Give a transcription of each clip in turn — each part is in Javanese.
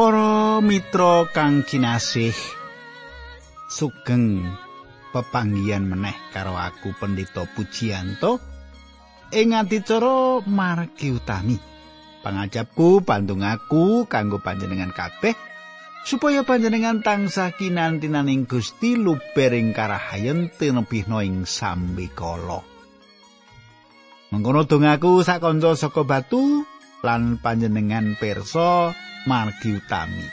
Para mitra kang kinasih sugeng pepanggihan meneh karo aku Pendeta Pujiyanto ing adicara margi utami. Pangajapku bandung aku kanggo panjenengan kabeh supaya panjenengan tansah kinantinaning Gusti lubering karahayen tinebihna ing sambikala. Mengkono dongaku sak kanca saka batu lan panjenengan pirsa margi utami.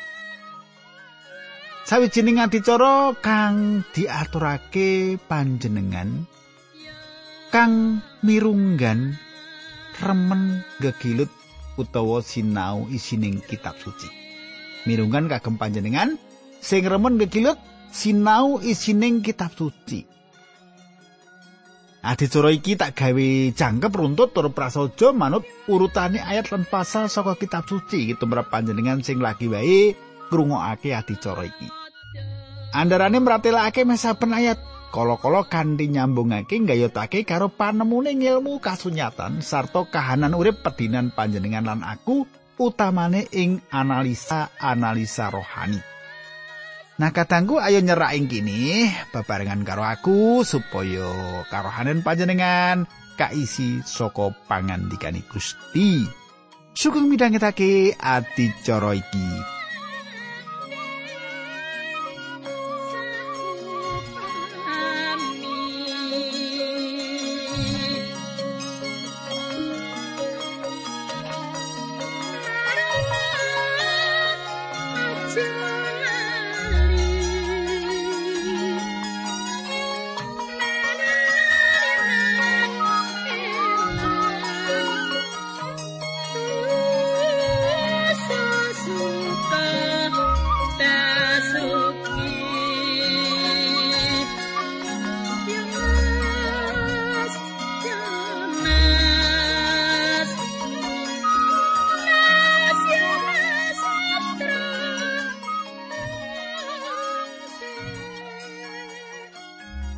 Sawijining adicara kang diaturake panjenengan kang mirunggan remen gegilut utawa sinau isining kitab suci. Mirunggan kagem panjenengan sing remen gegilut sinau isining kitab suci. Adicara iki tak gawe jangkep runtut tur prasaja manut urutane ayat lan pasal saka kitab suci tumrap panjenengan sing lagi wae ngrungokake adicara iki. Andarane mratelake mesaben ayat kala-kala kanthi nyambungake nggayutake karo panemune ilmu kasunyatan sarta kahanan urip pedinan panjenengan lan aku utamane ing analisa-analisa rohani. Nah katangku ayo nyerak ing kini bebarengan karo aku supaya karohanen panjenengan kaisi saka pangandikane Gusti. Sugeng midhangetake adicara iki.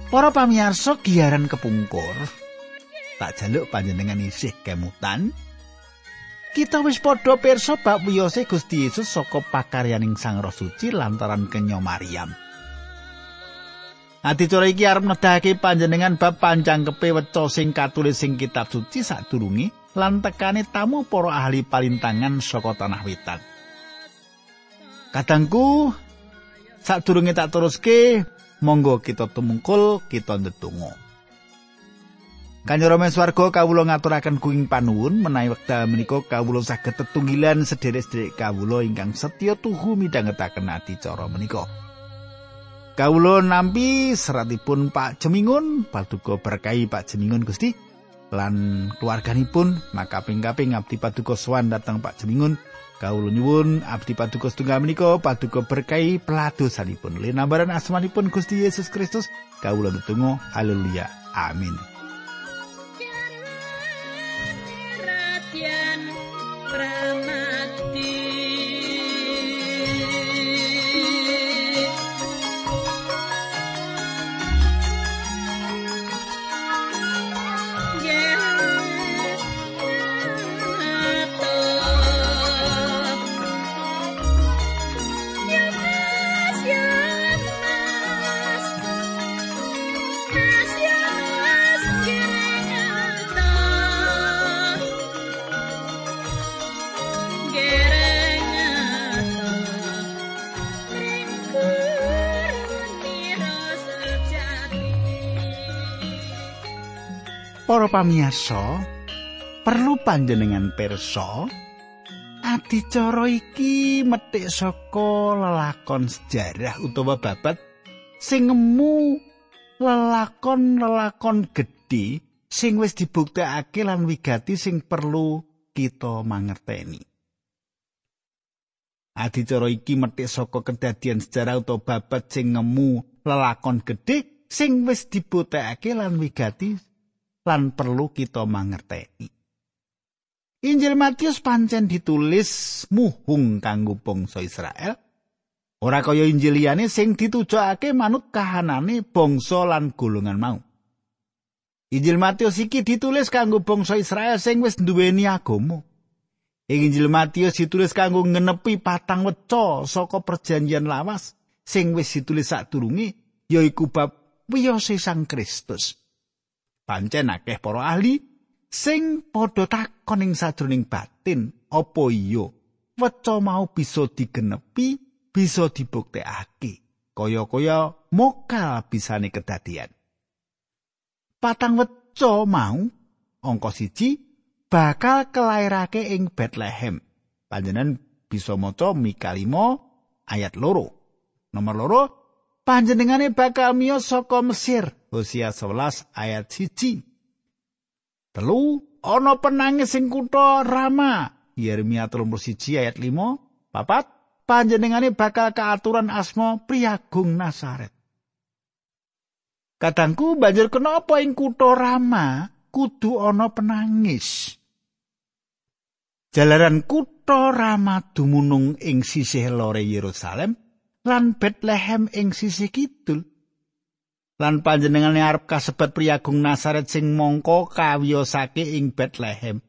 Para pamirsa giaran kepungkur. Tak jaluk panjenengan isih kemutan. Kita wis padha pirsa bab wiyose Gusti Yesus saka pakaryaning Sang Roh Suci lantaran kenya Maryam. Adicara iki arep nedhake panjenengan bab panjangkepe weca sing katulis sing kitab suci sadurunge lan tekane tamu para ahli palintangan saka tanah wetan. Kadangku sadurunge tak teruske monggo kita tumungkul kita ndedonga Kanyoro swarga kawula ngaturaken kuing panuwun menawi wekdal menika kawula saged tetunggilan sederek-sederek kawula ingkang setya tuhu midhangetaken adicara menika. Kawula nampi seratipun Pak Jemingun, paduka berkahi Pak Jemingun Gusti lan keluarganipun maka ping-kaping abdi paduka sowan dhateng Pak Jemingun Kawula nyuwun abdi paduka setunggal menika paduka berkahi peladosanipun. Linambaran asmanipun Gusti Yesus Kristus kawula nutung haleluya. Amin. Para pamirsa, perlu panjenengan pirsa adicara iki metik saka lelakon sejarah utawa babat sing ngemu lelakon-lelakon gedhe sing wis dibuktekake lan wigati sing perlu kita mangerteni. Adicara iki metik saka kedadian sejarah utawa babat sing ngemu lelakon gedhe sing wis dibuktekake lan wigati lan perlu kita mangerteni. Injil Matius pancen ditulis muhung kanggo bangsa Israel. Ora kaya Injil liyane sing ditujokake manut kahanane bangsa lan golongan mau. Injil Matius iki ditulis kanggo bangsa Israel sing wis nduweni agama. Injil Matius ditulis kanggo ngenepi patang weca saka perjanjian lawas sing wis ditulis sadurunge yaiku bab wiyose Sang Kristus. Pancen akeh para ahli sing padha takon ing sadroning batin, apa iya weca mau bisa digenepi, bisa dibuktekake. Kaya-kaya mokal bisane kedadian. Patang weca mau angka siji bakal kelairake ing Bethlehem. Panjenengan bisa maca Mika 5 ayat loro. Nomor loro, panjenengane bakal miyos saka Mesir. Hosea 11 ayat 1. Telu, ana penangis sing kutha Rama. Yeremia 31 ayat 5. Papat, panjenengane bakal keaturan asma Priagung Nasaret. Kadangku banjur kenapa ing kutha Rama kudu ana penangis? Jalaran kutha Rama dumunung ing sisih lore Yerusalem lan Bethlehem ing sisih kidul. Lan panjenengane arep kasebat priyagung Nasaret sing mongko kawiyosake ing Bethlehem.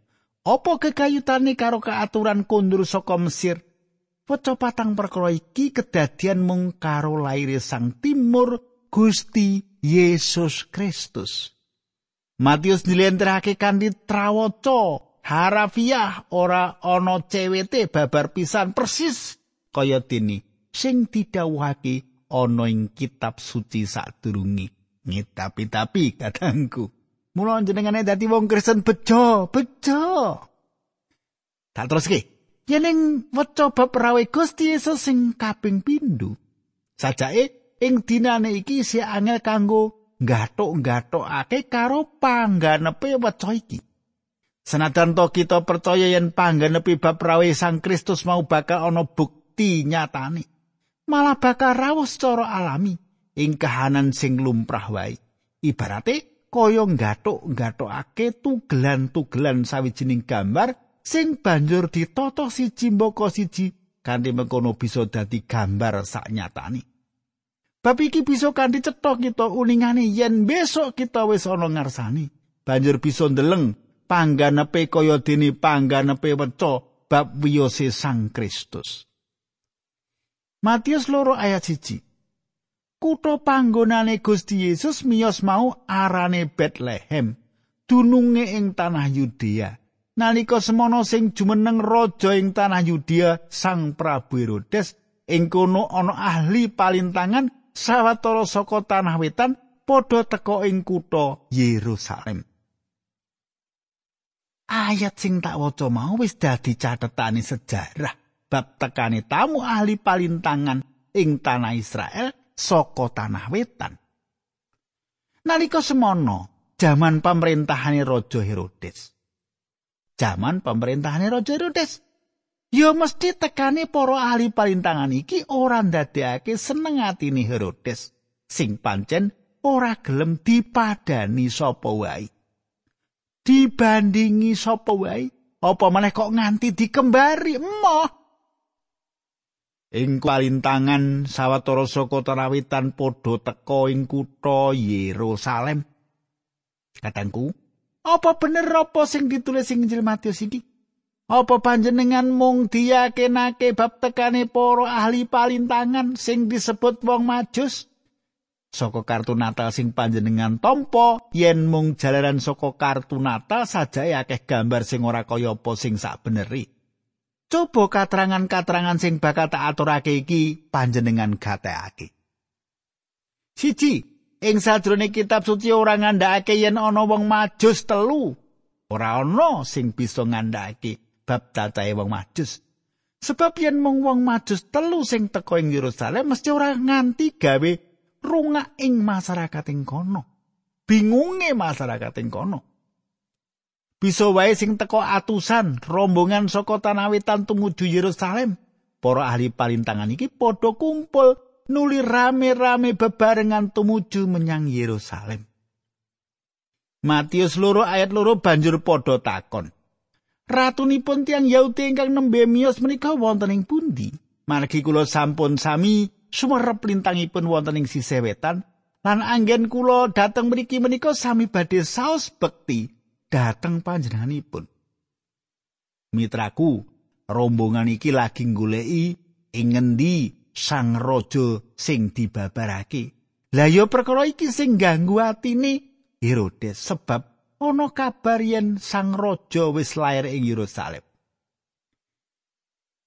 Apa kekayutane karo keaturan kundur saka Mesir? Waca patang perkara iki kedadian mung karo laire sang timur Gusti Yesus Kristus. Matius dilentrake kanthi trawaca harafiah ora ana cewete babar pisan persis kaya dene sing didhawuhake ana ing kitab suci sadurunge ngetapi-tapi kadangku mula jenengane dadi wong Kristen bejo bejo. Tak teruske. Yen ing waca bab rawe Gusti Yesus sing kaping pindho. Sajake ing dinane iki si angel kanggo nggathuk-nggathukake karo pangganepe waca iki. Senajan to kita percaya yen panggenepi bab rawe Sang Kristus mau bakal ana bukti nyatane. Malah bakal rawuh secara alami ing kahanan sing lumrah wae. Ibarate kaya nggathuk-nggathukake tugelan-tugelan sawijining gambar sing banjur ditata siji mboko siji kanthi mengkono bisa dadi gambar sak nyatane. Bab iki bisa kanthi cetha kita uningane yen besok kita wis ana ngarsani. Banjur bisa ndeleng pangganepe kaya dene pangganepe weca bab wiyose Sang Kristus. Matius loro ayat siji. Kutha panggonane Gusti Yesus miyos mau arane Bethlehem, dununge ing tanah Yudea. Nalika semono sing jumeneng raja ing tanah Yudea Sang Prabu Herodes, ing kono ana ahli palintangan sawetara saka tanah wetan padha teka ing kutha Yerusalem. ayat sing tak waca mau wis dadi catetane sejarah bab tekane tamu ahli palintangan ing tanah Israel saka tanah wetan. Nalika semono, jaman pemerintahannya Raja Herodes. Jaman pemerintahannya Raja Herodes. Ya mesti tekane para ahli palintangan iki ora ndadekake seneng atine Herodes sing pancen ora gelem dipadani sapa wae. dibandingi sapa wae apa maneh kok nganti dikembari emoh ing palintangan sawetara saka terawitan padha teka ing kutha Yerusalem. Katangku apa bener apa sing ditulis ing Injil Matius iki? Apa panjenengan mung diyakinake bab tekane para ahli palintangan sing disebut wong majus? Saka kartu natal sing panjenengan tampa yen mung jalaran saka kartu natal saja akeh gambar sing ora kaya apa sing sakbeneri coba katerangan-katerangan sing bakal tak aturake iki panjenengan gatekake siji ing sadrone kitab suci ora ngandhakake yen ana wong majus telu ora ana sing bisa ngandhakake bab tatahe wong majus sebab yen mung wong majus telu sing teka ing Yerusalem mesti ora nganti gawe rungak ing masyarakat ing kono. Bingunge masyarakat ing kono. Bisa wae sing teko atusan rombongan saka tanah wetan tumuju Yerusalem. Para ahli palintangan iki padha kumpul nuli rame-rame bebarengan tumuju menyang Yerusalem. Matius loro ayat loro banjur padha takon. Ratunipun tiang Yahudi ingkang nembe miyos menika wonten ing pundi? Margi kula sampun sami sumerep lintangipun wonten ing sisih wetan lan anggen kula dhateng mriki menika sami badhe saos bekti dhateng panjenenganipun. Mitraku, rombongan iki lagi goleki ing ngendi sang raja sing dibabarake. Lah ya perkara iki sing ganggu atine Herodes sebab ana kabar yen sang raja wis lair ing Yerusalem.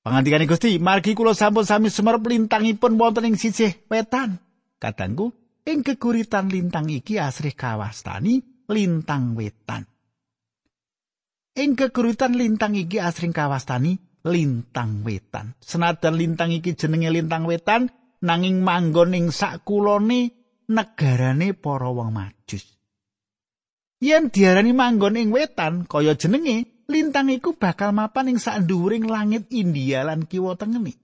Pangandikane Gusti, margi kula sampun sami semerep lintangipun wonten ing sisih wetan. Kadangku, ing keguritan lintang iki asrih kawastani lintang wetan. Ing keguritan lintang iki asring kawastani lintang wetan. Senajan lintang iki jenenge lintang wetan, nanging manggon ing sakulone negarane para wong Majus. Yen diarani manggon ing wetan, kaya jenenge, lintang iku bakal mapan ing sandhuwuring langit India lan kiwa tengene.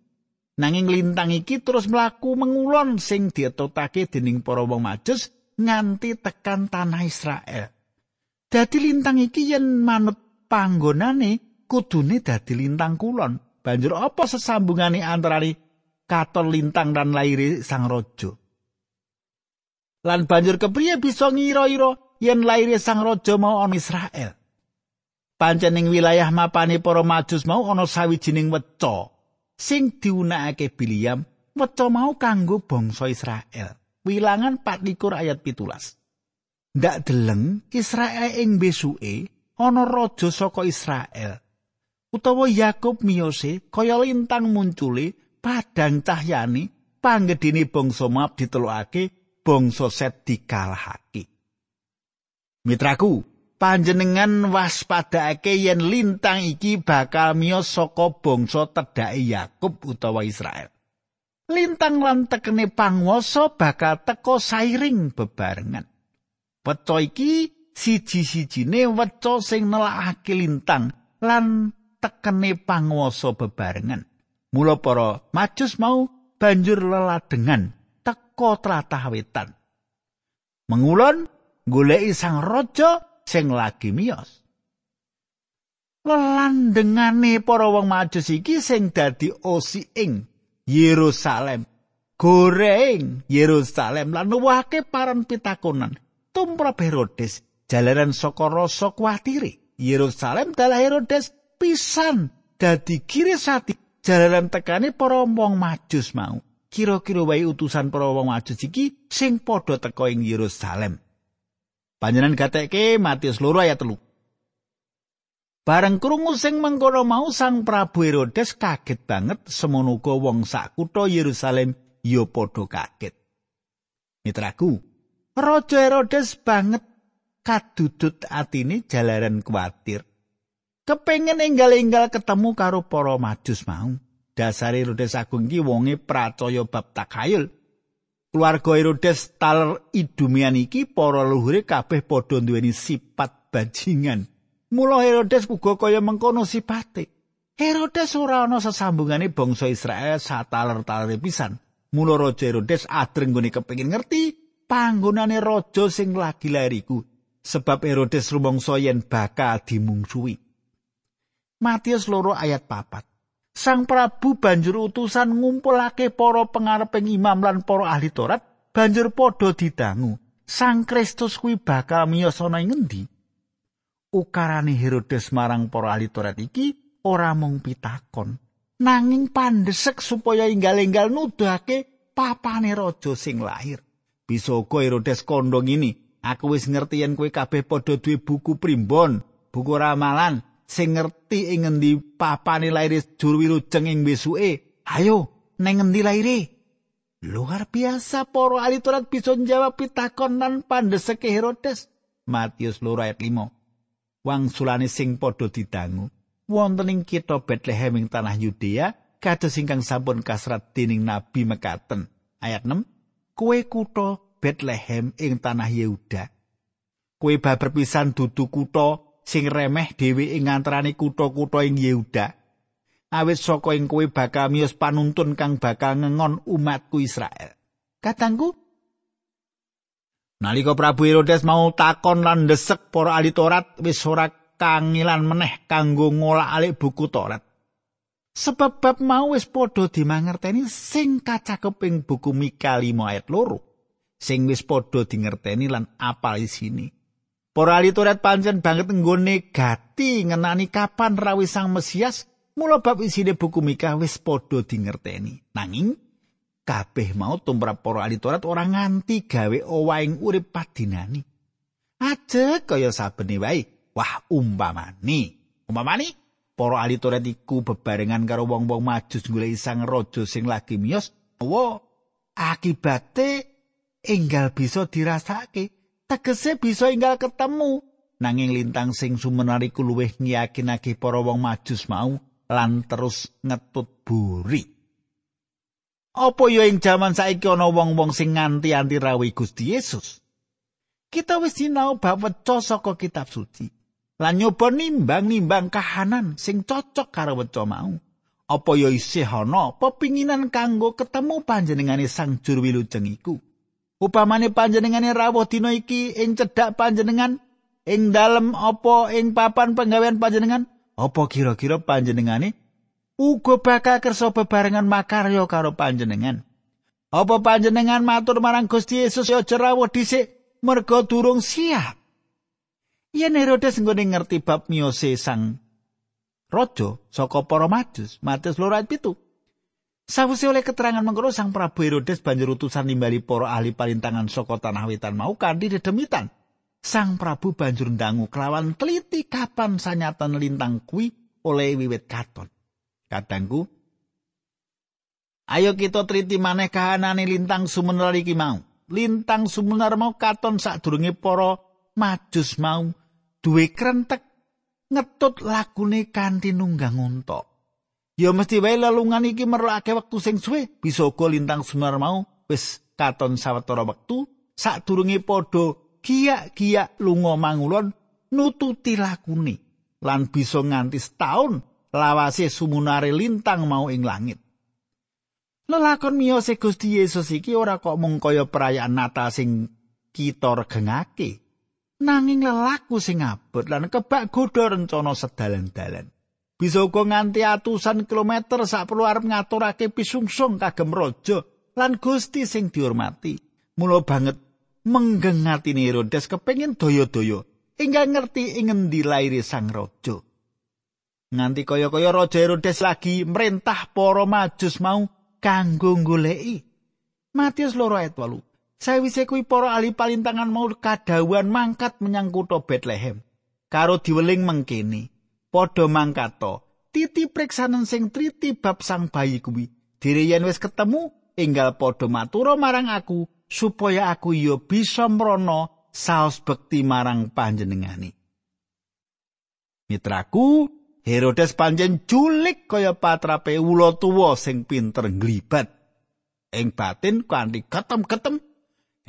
Nanging lintang iki terus mlaku mengulon sing dietutake dening para wong Majus nganti tekan tanah Israel. Dadi lintang iki yen manut panggonane kudune dadi lintang kulon. Banjur apa sesambungane antarané katon lintang dan lairi sang raja? Lan banjur kepriye bisa ngira-ira yen lairi sang raja mau ana Israel? Pancen ing wilayah mapane para majus mau ana sawijining weca sing diunakake Biliam, weca mau kanggo bangsa Israel. Wilangan 24 ayat 17. Ndak deleng Israel ing besuke ana raja saka Israel. Utawa Yakub miyose kaya lintang muncule padang cahyani panggedene bangsa Moab ditelokake bangsa Set dikalahake. Mitraku, panjenengan waspadake yen lintang iki bakal miyos saka bangsa tedhake Yakub utawa Israel. Lintang lan tekene panguwasa bakal teka sairing bebarengan. Weca iki siji-sijine weca sing nelakake lintang lan tekene panguwasa bebarengan. Mula para majus mau banjur leladengan teka tlatah wetan. Mengulon goleki sang raja sing lagi miyos. Lelandengane para wong majus iki sing dadi osi ing Yerusalem. Goreng Yerusalem lan nuwake paran pitakonan. Tumrap Herodes jalaran saka rasa kuwatire. Yerusalem dalah Herodes pisan dadi kirisati jalaran tekane para wong majus mau. Kira-kira wae utusan para wong majus iki sing padha teka ing Yerusalem. Panjenan gatekke Matius loro ayat telu. Bareng krungu sing mengkono mau sang Prabu Herodes kaget banget semono wong sak kutha Yerusalem ya padha kaget. Mitraku, Raja Herodes banget kadudut atine jalaran kuatir. Kepengen enggal-enggal ketemu karo para majus mau. Dasar Herodes Agung iki wonge pracaya bab takayul. Keluarga Herodes taler idumian iki para luhure kabeh padha duweni sifat bajingan. Mula Herodes uga kaya mengkono sipate. Herodes ora ana sesambungane bangsa Israel sataler-talere pisan. Mula Raja Herodes adreng gone kepengin ngerti panggonane raja sing lagi lair iku. Sebab Herodes rumangsa yen bakal dimungsuhi. Matius loro ayat papat. Sang Prabu banjur utusan ngumpulake para pengareping imam lan para ahli Taurat banjur padha didangu. Sang Kristus kuwi bakal miyos ana ing ngendi? Ukarane Herodes marang para ahli Taurat iki ora mung pitakon, nanging pandesek supaya enggal-enggal nuduhake papane raja sing lahir. Bisa uga Herodes kondong ini, aku wis ngerti yen kowe kabeh padha duwe buku primbon, buku ramalan, sing ngerti ing ngendi papane lair juru wilujeng ing besuke. Ayo, neng ngendi laire? Luar biasa para ahli Taurat bisa njawab pitakon lan pandheseke Herodes. Matius loro ayat 5. Wangsulane sing padha didangu wonten ing kitha Bethlehem ing tanah Yudea kados ingkang sampun kasrat dening nabi mekaten. Ayat 6. Kue kutha Bethlehem ing tanah Yehuda. Kue babar pisan dudu kutha sing remeh dhewe ing antaraning kutha-kutha ing Yehuda. Awit saka ing kowe bakal miyos panuntun kang bakal ngengon umatku Israel. Katangku Nalika Prabu Herodes mau takon lan ndesek para ahli Taurat wis ora kangilan meneh kanggo ngolah alik buku Taurat. Sebab bab mau wis padha dimangerteni sing kacakep ing buku Mika 5 ayat loro. Sing wis padha dingerteni lan apal isine. Para ahli Taurat pancen banget nggone gati ngenani kapan rawi Sang Mesias, mula bab isine buku Mika wis padha dingerteni. Nanging kabeh mau tumrap para ahli Taurat ora nganti gawe owahing urip padinani. Aja kaya sabene wae. Wah, umpamane. Umpamane para ahli Taurat iku bebarengan karo wong-wong majus golek sang raja sing lagi miyos, wa akibate enggal bisa dirasake. tegese bisa inggal ketemu. Nanging lintang sing sumenari ku luwih ngiyakinake para wong majus mau lan terus ngetut buri. Apa ya ing jaman saiki ana wong-wong sing nganti anti rawi Gusti Yesus? Kita wis sinau bab saka kitab suci. Lan nyoba nimbang-nimbang kahanan sing cocok karo weca mau. Apa ya isih ana pepinginan kanggo ketemu panjenengane sang juru wilujeng iku upamane panjenengane rawuh dina iki ing cedhak panjenengan ing dalem apa ing papan penggawean panjenengan? Apa kira-kira panjenengane uga bakal kersa bebarengan makarya karo panjenengan? Apa panjenengan matur marang Gusti Yesus ya rawuh dhisik merga durung siap? Yen Herodes nggone ngerti bab miose sang raja saka para majus Matius 2 Sawise oleh keterangan mengkono Sang Prabu Herodes banjur utusan nimbali para ahli palintangan saka tanah wetan mau kanthi dedemitan. Sang Prabu banjur ndangu kelawan teliti kapan sanyatan lintang kuwi oleh wiwit katon. Kadangku, ayo kita teliti maneh kahanane lintang sumenar iki mau. Lintang sumenar mau katon sadurunge para majus mau duwe krentek ngetut lakune kanthi nunggang unta. Ya mesti wae lelungan iki merlake wektu sing suwe, bisa uga lintang sunar mau wis katon sawetara wektu sadurunge padha giyak-giyak lunga mangulon nututi lakune lan bisa nganti setahun lawase sumunare lintang mau ing langit. Lelakon miyose Gusti Yesus iki ora kok mung kaya perayaan Natal sing kita regengake. Nanging lelaku sing abot lan kebak godha rencana sedalan-dalan. Bisa uga nganti atusan kilometer sak perlu arep ngaturake pisungsung kagem raja lan Gusti sing dihormati. Mula banget menggengati Herodes kepengin daya-daya inggal ngerti ing ngendi laire sang raja. Nganti kaya-kaya Raja Herodes lagi merintah para majus mau kanggo goleki. Matius loro ayat 8. Sawise kuwi para ahli palintangan mau kadawan mangkat menyang kutha Bethlehem. Karo diweling mengkene. Padha mangkato titi priksanen sing triti bab sang bayi kuwi. Dire yen wis ketemu enggal padha matura marang aku supaya aku yo bisa mrono saos bekti marang panjenengani mitraku Herodes panjen culik kaya patrape ula tuwa sing pinter nglibat. Ing batin kanthi ketem-ketem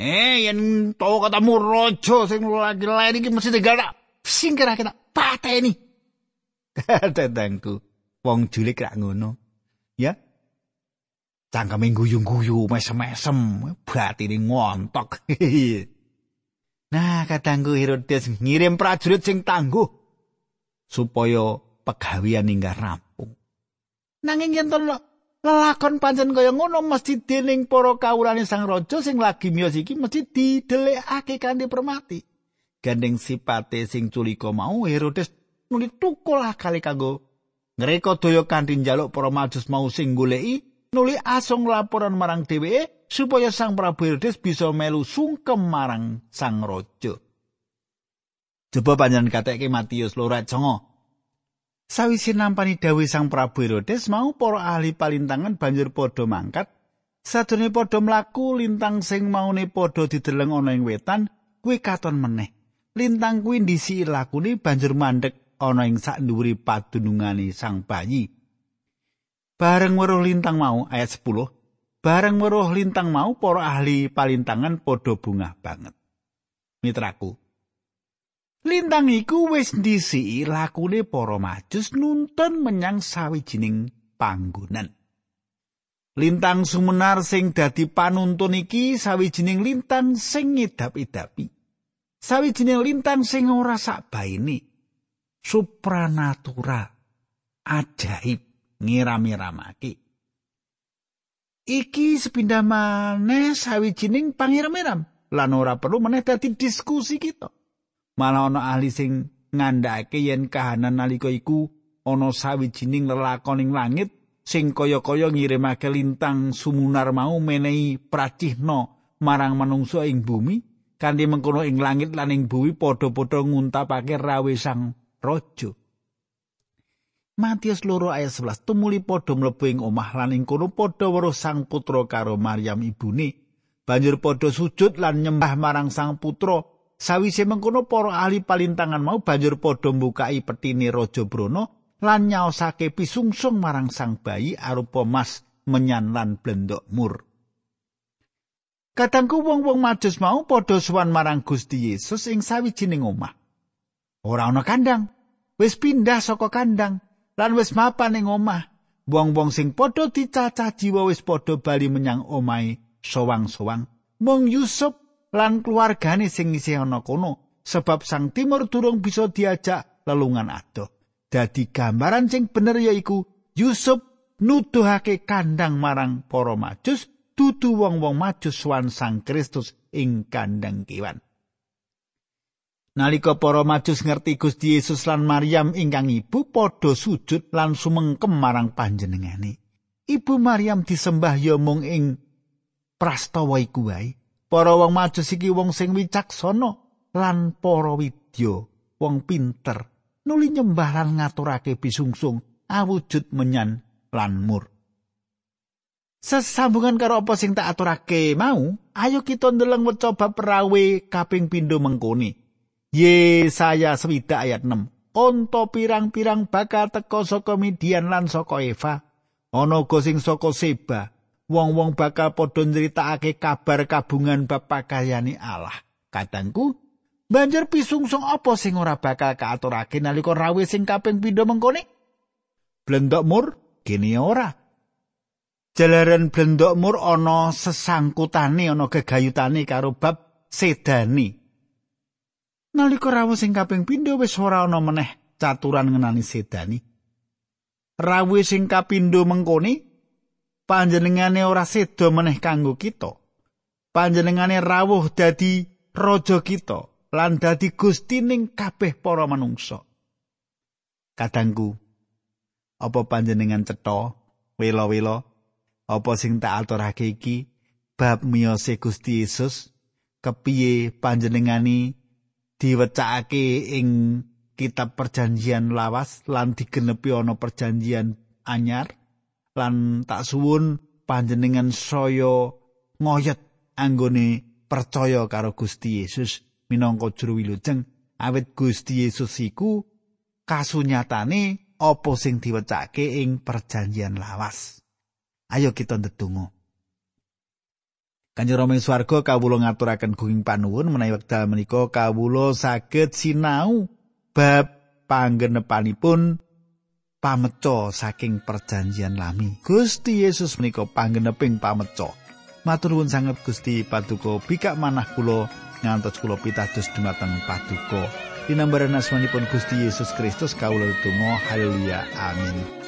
eh yen tau ketemu raja sing lagi lain iki mesti digalak. Singkira kita pateni Tetengku, wong julik rak ngono. Ya. Cangkeme guyu-guyu, mesem-mesem, batine ngontok. nah, katangku Herodes ngirim prajurit sing tangguh supaya pegawean inggah rampung. Nanging yen lelakon pancen kaya ngono mesti dening para kawulane sang raja sing lagi miyos iki mesti didelekake kanthi permati. Gandeng sipate sing culika mau Herodes nuli tukul akali kanggo ngreka daya kanthi njaluk para majus mau sing goleki nuli asung laporan marang dheweke supaya sang Prabu Herodes bisa melu sungkem marang sang raja. Coba panjenengan kateke Matius loro songo. Sawise nampani dawuh sang Prabu Herodes mau para ahli palintangan banjur padha mangkat. Sadurunge padha mlaku lintang sing maune padha dideleng ana ing wetan kuwi katon meneh. Lintang kuwi ndisi lakune banjur mandek ana ing sak ndhuwuri padunungane sang bayi. Bareng weruh lintang mau ayat 10, bareng weruh lintang mau para ahli palintangan padha bungah banget. Mitraku, lintang iku wis ndisi lakune para majus nuntun menyang sawijining panggonan. Lintang sumunar sing dadi panuntun iki sawijining lintang sing ngidap-idapi. Sawijining lintang sing ora sak baine. supranatural ajaib ngiram-iramake iki sepindah maneh sawijining pangiram-iram lan ora perlu meneh dadi diskusi kita malah ana ahli sing ngandhakake yen kahanan nalika iku ana sawijining lelakon ing langit sing kaya-kaya ngirimake lintang sumunar mau menehi pracihna marang manungsa ing bumi kanthi mengkono ing langit lan ing bumi padha-padha nguntapake rawe sang raja. Matius loro ayat 11 tumuli padha mlebu ing omah lan ing kono padha weruh sang putra karo Maryam ibune. Banjur padha sujud lan nyembah marang sang putra. Sawise mengkono para ahli palintangan mau banjur padha mbukai petine raja Brono lan nyaosake pisungsung marang sang bayi arupa mas menyan lan blendok mur. Kadangku wong-wong majus mau padha suwan marang Gusti Yesus ing sawijining omah. Ora ana kandang, wis pindah saka kandang lan wis mapan ing omah. Wong-wong sing padha dicacah jiwa wis padha bali menyang omahe sowang-sowang. Mung Yusuf lan keluargane sing isih ana kono sebab sang timur durung bisa diajak lelungan adoh. Dadi gambaran sing bener yaiku Yusuf nuduhake kandang marang para majus dudu wong-wong maju swan Sang Kristus ing kandang kewan. Nalika para majus ngerti Gusti Yesus lan Maryam ingkang ibu padha sujud lan sumengkem marang panjenengane. Ibu Maryam disembah ya mung ing prastawa iku wae. Para wong majus iki wong sing wicaksana lan para widya, wong pinter, nuli nyembah lan ngaturake bisungsung awujud menyan lan mur. Sesambungan karo apa sing tak aturake mau, ayo kita ndeleng coba perawe kaping pindho mengkoni. Yesaya swidak ayat 6. Onto pirang-pirang bakal teka saka Midian lan saka Eva. Ana uga sing saka Seba. Wong-wong bakal padha nyritakake kabar kabungan bab pakayane Allah. Kadangku, banjur pisungsung apa sing ora bakal kaaturake nalika rawe sing kaping pindho mengkoni? Blendok mur, gene ora. jalaran blendok mur ana sesangkutane ana gegayutane karo bab sedani nalika rawuh sing kaping pindho wis ora ana meneh caturan ngenani sedani. Rawuh sing kapindo mengkoni panjenengane ora sedo meneh kanggo kita. Panjenengane rawuh dadi raja kita lan dadi gusti ning kabeh para manungsa. Kadangku apa panjenengan cetha wela-wela? Apa sing tak aturake iki? Bab miyose Gusti Yesus kepiye panjenengani diwecakake ing kitab perjanjian lawas lan digenepi ana perjanjian anyar lan tak suwun panjenengan saya ngoyot anggone percaya karo Gusti Yesus minangka juru wilujeng awit Gusti Yesus iku kasunyatane apa sing diwecake ing perjanjian lawas. Ayo kita ndedonga. Kanjeng Rama ing swarga kawula ngaturaken gunging panuwun menawi wekdal menika kawula saged sinau bab panggenepanipun pameco saking perjanjian lami. Gusti Yesus menika panggeneping pameco. Matur nuwun sanget Gusti Paduka bikak manah kula ngantos kula pitados dumateng Paduka. Dinambaran asmanipun Gusti Yesus Kristus kawula tunggu haleluya amin.